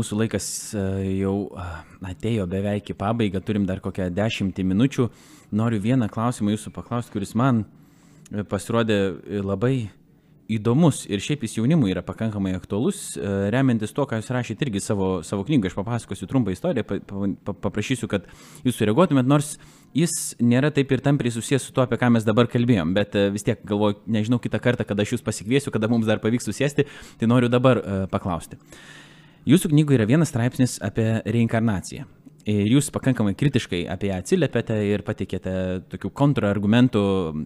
mūsų laikas e, jau atėjo beveik į pabaigą, turim dar kokią dešimtį minučių. Noriu vieną klausimą jūsų paklausti, kuris man e, pasirodė labai įdomus ir šiaip jis jaunimui yra pakankamai aktualus, e, remiantis to, ką jūs rašėte irgi savo, savo knygą, aš papasakosiu trumpą istoriją, pa, pa, paprašysiu, kad jūs sureaguotumėt, nors jis nėra taip ir tampriai susijęs su tuo, apie ką mes dabar kalbėjom, bet e, vis tiek galvoju, nežinau kitą kartą, kada aš jūs pasikviesiu, kada mums dar pavyks susėsti, tai noriu dabar paklausti. Jūsų knygoje yra vienas straipsnis apie reinkarnaciją. Ir jūs pakankamai kritiškai apie ją atsiliepėte ir patikėte tokių kontrargumentų,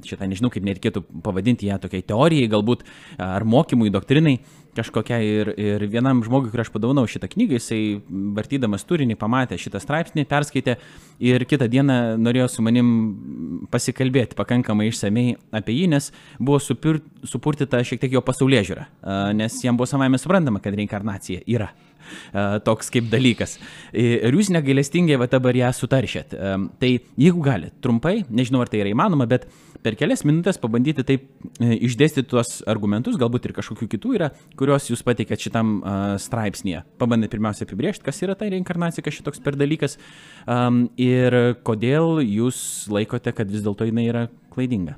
šitą nežinau, kaip nereikėtų pavadinti ją tokiai teorijai, galbūt ar mokymui, doktrinai kažkokia. Ir, ir vienam žmogui, kurį aš padovanau šitą knygą, jisai vartydamas turinį pamatė šitą straipsnį, perskaitė ir kitą dieną norėjo su manim pasikalbėti pakankamai išsamei apie jį, nes buvo supir, supurtita šiek tiek jo pasaulyje žiūra, nes jam buvo savame suprantama, kad reinkarnacija yra toks kaip dalykas. Ir jūs negailestingai va dabar ją sutaršėt. Tai jeigu galite, trumpai, nežinau ar tai yra įmanoma, bet per kelias minutės pabandyti taip e, išdėstyti tuos argumentus, galbūt ir kažkokių kitų yra, kuriuos jūs pateikėt šitam straipsnėje. Pabandyti pirmiausia apibriežti, kas yra ta reinkarnacija, kas šitoks per dalykas ir kodėl jūs laikote, kad vis dėlto jinai yra klaidinga.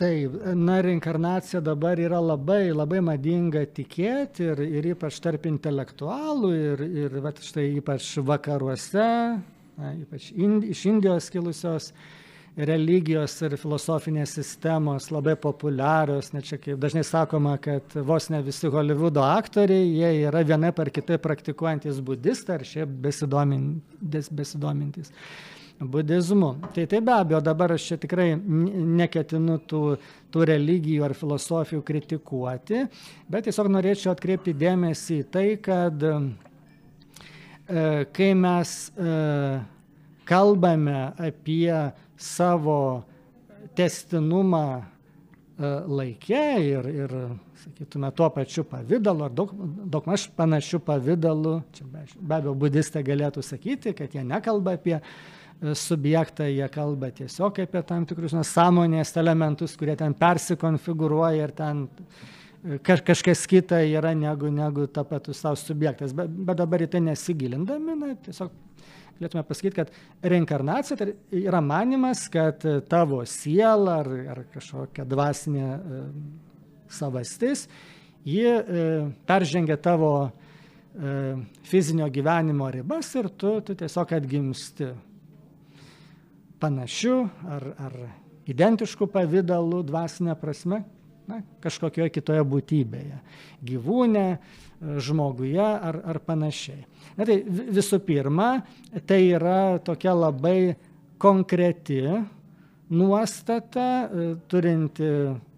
Taip, na, reinkarnacija dabar yra labai, labai madinga tikėti ir, ir ypač tarp intelektualų ir, ir va, štai ypač vakaruose, na, ypač ind, iš Indijos kilusios religijos ir filosofinės sistemos labai populiarios, net čia kaip dažnai sakoma, kad vos ne visi Hollywoodo aktoriai, jie yra vienai par kitai praktikuojantis budistai ar šiaip besidomintys. Budizmu. Tai tai be abejo, dabar aš čia tikrai neketinu tų, tų religijų ar filosofijų kritikuoti, bet tiesiog norėčiau atkreipti dėmesį į tai, kad e, kai mes e, kalbame apie savo testinumą e, laikė ir, ir sakytume, tuo pačiu pavydalu, ar daug, daug maž panašių pavydalų, čia be, be abejo, budistai galėtų sakyti, kad jie nekalba apie subjektą, jie kalba tiesiog apie tam tikrus na, sąmonės elementus, kurie ten persikonfigūruoja ir ten e, kaž, kažkas kita yra negu, negu tapatus savo subjektas. Bet, bet dabar į tai nesigilindami, na, tiesiog galėtume pasakyti, kad reinkarnacija tai yra manimas, kad tavo siela ar, ar kažkokia dvasinė e, savastis, ji e, peržengia tavo e, fizinio gyvenimo ribas ir tu, tu tiesiog atgimsti panašiu ar, ar identišku pavydalu dvasinė prasme, na, kažkokioje kitoje būtybėje, gyvūne, žmoguje ar, ar panašiai. Na tai visų pirma, tai yra tokia labai konkreti nuostata, turinti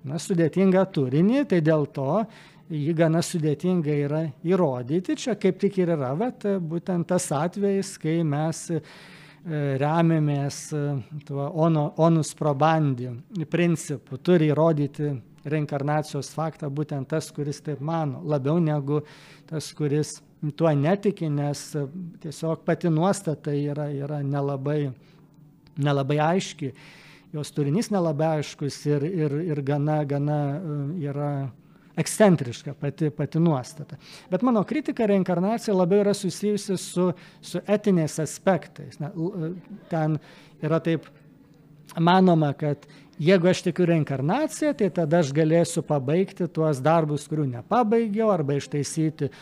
na, sudėtingą turinį, tai dėl to jį gana sudėtinga yra įrodyti. Čia kaip tik ir yra, bet būtent tas atvejis, kai mes E, remiamės e, tuo ono, onus probandi principu, turi įrodyti reinkarnacijos faktą būtent tas, kuris taip mano, labiau negu tas, kuris tuo netiki, nes e, tiesiog pati nuostata yra, yra nelabai, nelabai aiški, jos turinys nelabai aiškus ir, ir, ir gana, gana yra ekscentriška pati, pati nuostata. Bet mano kritika reinkarnacija labiau yra susijusi su, su etiniais aspektais. Na, ten yra taip manoma, kad jeigu aš tikiu reinkarnaciją, tai tada aš galėsiu pabaigti tuos darbus, kurių nepabaigiau, arba ištaisyti e,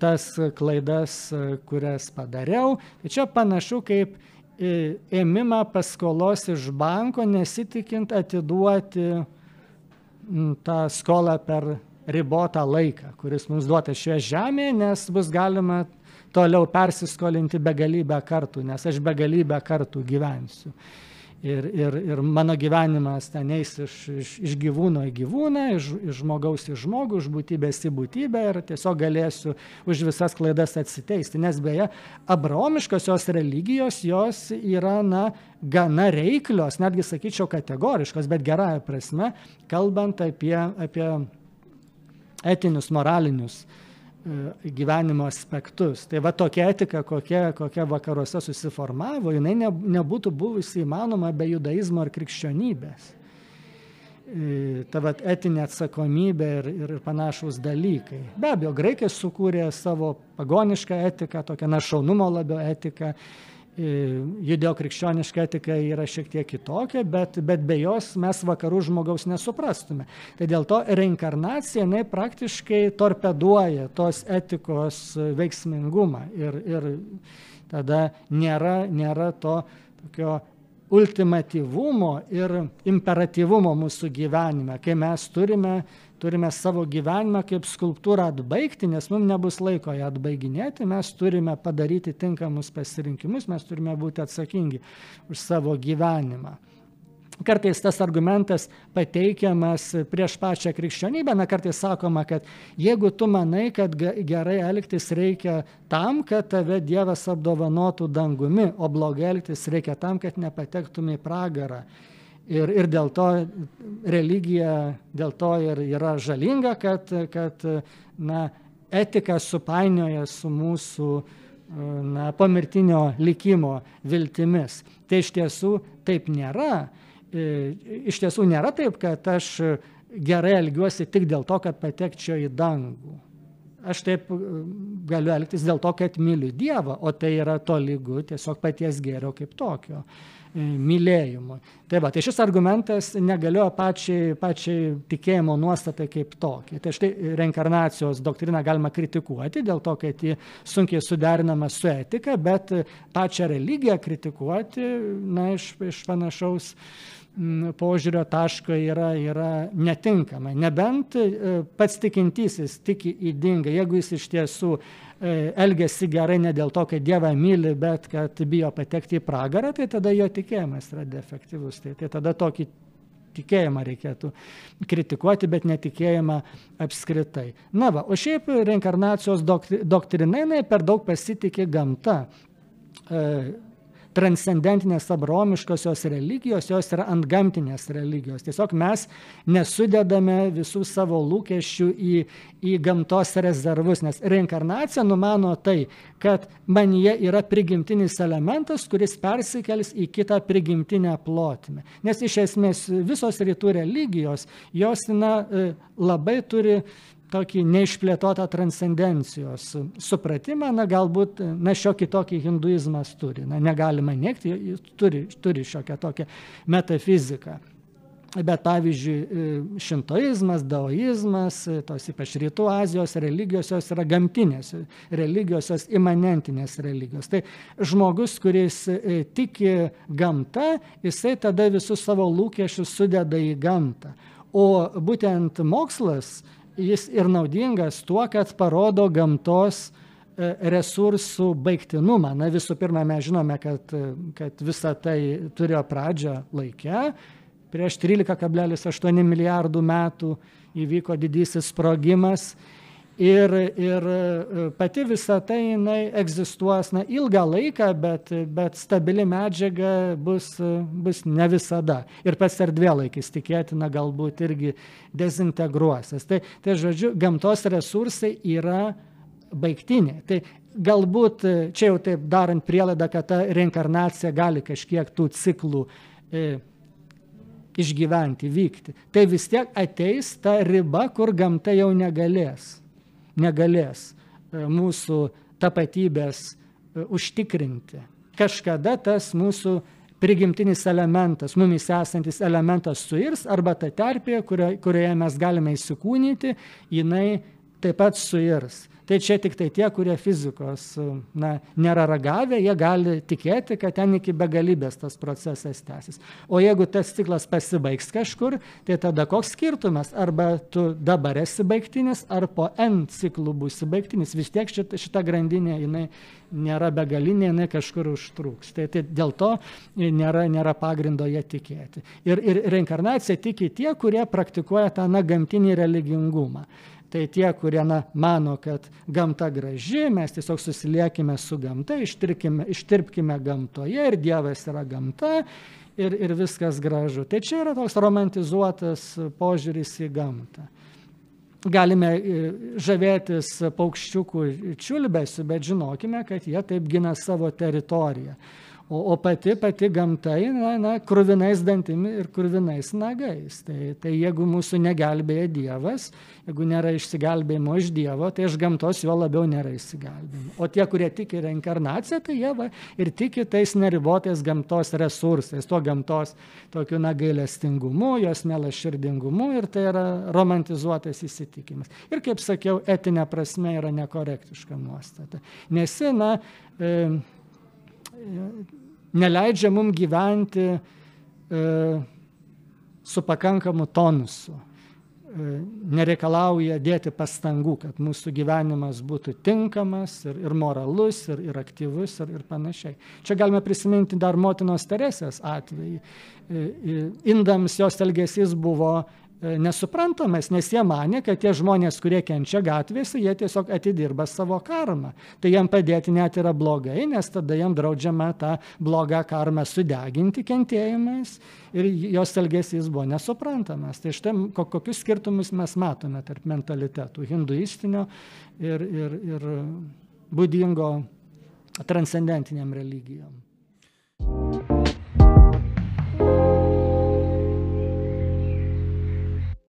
tas klaidas, e, kurias padariau. Tai čia panašu kaip e, ėmimą paskolos iš banko, nesitikint atiduoti tą skolą per ribotą laiką, kuris mums duotas šioje žemėje, nes bus galima toliau persiskolinti begalybę kartų, nes aš begalybę kartų gyvensiu. Ir, ir, ir mano gyvenimas ten eis iš, iš, iš gyvūno į gyvūną, iš, iš žmogaus į žmogų, iš būtybės į būtybę ir tiesiog galėsiu už visas klaidas atsiteisti. Nes beje, abraomiškosios religijos jos yra, na, gana reiklios, netgi sakyčiau kategoriškos, bet gerąją prasme, kalbant apie, apie etinius, moralinius E, gyvenimo aspektus. Tai va tokia etika, kokia, kokia vakaruose susiformavo, jinai ne, nebūtų buvusi įmanoma be judaizmo ar krikščionybės. E, ta vat etinė atsakomybė ir, ir panašus dalykai. Be abejo, graikai sukūrė savo pagonišką etiką, tokią našaunumo labiau etiką, judėjo krikščioniška etika yra šiek tiek kitokia, bet, bet be jos mes vakarų žmogaus nesuprastume. Tai dėl to reinkarnacija, jinai praktiškai torpeduoja tos etikos veiksmingumą ir, ir tada nėra, nėra to tokio ultimatyvumo ir imperatyvumo mūsų gyvenime, kai mes turime, turime savo gyvenimą kaip skulptūrą atbaigti, nes mums nebus laiko ją atbaiginėti, mes turime padaryti tinkamus pasirinkimus, mes turime būti atsakingi už savo gyvenimą. Kartais tas argumentas pateikiamas prieš pačią krikščionybę, na kartais sakoma, kad jeigu tu manai, kad gerai elgtis reikia tam, kad tave Dievas apdovanotų dangumi, o blogai elgtis reikia tam, kad nepatektum į pragarą. Ir, ir dėl to religija, dėl to ir yra žalinga, kad, kad na, etika supainioja su mūsų na, pomirtinio likimo viltimis. Tai iš tiesų taip nėra E, iš tiesų nėra taip, kad aš gerai elgiuosi tik dėl to, kad patekčiau į dangų. Aš taip e, galiu elgtis dėl to, kad myliu Dievą, o tai yra to lygu tiesiog paties gėrio kaip tokio mylėjimui. Tai va, tai šis argumentas negalioja pačiai, pačiai tikėjimo nuostatai kaip tokiai. Tai štai reinkarnacijos doktriną galima kritikuoti dėl to, kad ji sunkiai suderinama su etika, bet pačią religiją kritikuoti, na, iš, iš panašaus požiūrio taško yra, yra netinkama. Nebent e, pats tikintysis tiki įdingai, jeigu jis iš tiesų e, elgesi gerai ne dėl to, kad Dievą myli, bet kad bijo patekti į pragarą, tai tada jo tikėjimas yra defektyvus. Tai, tai tada tokį tikėjimą reikėtų kritikuoti, bet netikėjimą apskritai. Na va, o šiaip reinkarnacijos doktrinai per daug pasitikė gamta. E, transcendentinės abromiškosios religijos, jos yra antgamtinės religijos. Tiesiog mes nesudedame visų savo lūkesčių į, į gamtos rezervus, nes reinkarnacija numano tai, kad manyje yra prigimtinis elementas, kuris persikels į kitą prigimtinę plotmę. Nes iš esmės visos rytų religijos, jos na, e, labai turi tokį neišplėtotą transcendencijos supratimą, na galbūt, na šiokį tokį hinduizmas turi, na negalima neikti, jis turi, turi šiokią tokią metafiziką. Bet pavyzdžiui, šintoizmas, daoizmas, tos ypač rytų Azijos religijos, jos yra gamtinės religijos, jos imanentinės religijos. Tai žmogus, kuris e, tiki gamta, jisai tada visus savo lūkesčius sudeda į gamtą. O būtent mokslas jis ir naudingas tuo, kad parodo gamtos e, resursų baigtinumą. Na visų pirma, mes žinome, kad, kad visa tai turėjo pradžią laikę. Prieš 13,8 milijardų metų įvyko didysis sprogimas Ir, ir e, pati visa tai jinai egzistuos na, ilgą laiką, bet, bet stabili medžiaga bus, bus ne visada. Ir pats erdvėlaikis tikėtina galbūt irgi dezintegruosis. Tai, tai žodžiu, gamtos resursai yra baigtinė. Tai galbūt čia jau taip darant prielaidą, kad ta reinkarnacija gali kažkiek tų ciklų e, išgyventi, vykti. Tai vis tiek ateis ta riba, kur gamta jau negalės negalės e, mūsų tapatybės e, užtikrinti. Kažkada tas mūsų prigimtinis elementas, mumis esantis elementas suirs arba ta terpė, kurioje mes galime įsikūnyti, jinai taip pat suirs. Tai čia tik tai tie, kurie fizikos na, nėra ragavę, jie gali tikėti, kad ten iki begalybės tas procesas tęsis. O jeigu tas ciklas pasibaigs kažkur, tai tada koks skirtumas? Arba tu dabar esi baigtinis, ar po N ciklų būsi baigtinis. Vis tiek šita, šita grandinė, jinai nėra begalinė, jinai kažkur užtruks. Tai, tai dėl to nėra, nėra pagrindo ją tikėti. Ir, ir reinkarnacija tiki tie, kurie praktikuoja tą na, gamtinį religingumą. Tai tie, kurie na, mano, kad gamta graži, mes tiesiog susiliekime su gamta, ištirpkime gamtoje ir Dievas yra gamta ir, ir viskas gražu. Tai čia yra toks romantizuotas požiūris į gamtą. Galime e, žavėtis paukščiukų čiulbesiu, bet žinokime, kad jie taip gina savo teritoriją. O, o pati, pati gamta, na, na, krūvinais dantimi ir krūvinais nagais. Tai, tai jeigu mūsų negelbėja Dievas, jeigu nėra išsigelbėjimo iš Dievo, tai iš gamtos jo labiau nėra išsigelbėjimo. O tie, kurie tiki reinkarnaciją, tai jie va, ir tiki tais neribotais gamtos resursais, to gamtos tokiu nagailestingumu, jos melaširdingumu ir tai yra romantizuotas įsitikimas. Ir kaip sakiau, etinė prasme yra nekorektiška nuostata. Nes, na, e, neleidžia mums gyventi e, su pakankamu tonusu, e, nereikalauja dėti pastangų, kad mūsų gyvenimas būtų tinkamas ir, ir moralus, ir, ir aktyvus, ir, ir panašiai. Čia galime prisiminti dar motinos Teresės atvejį. E, indams jos elgesys buvo E, nesuprantamas, nes jie mane, kad tie žmonės, kurie kenčia gatvėse, jie tiesiog atidirba savo karmą. Tai jiem padėti net yra blogai, nes tada jiem draudžiama tą blogą karmą sudeginti kentėjimais ir jos elgesys buvo nesuprantamas. Tai štai kokius skirtumus mes matome tarp mentalitetų hinduistinio ir, ir, ir būdingo transcendentiniam religijom.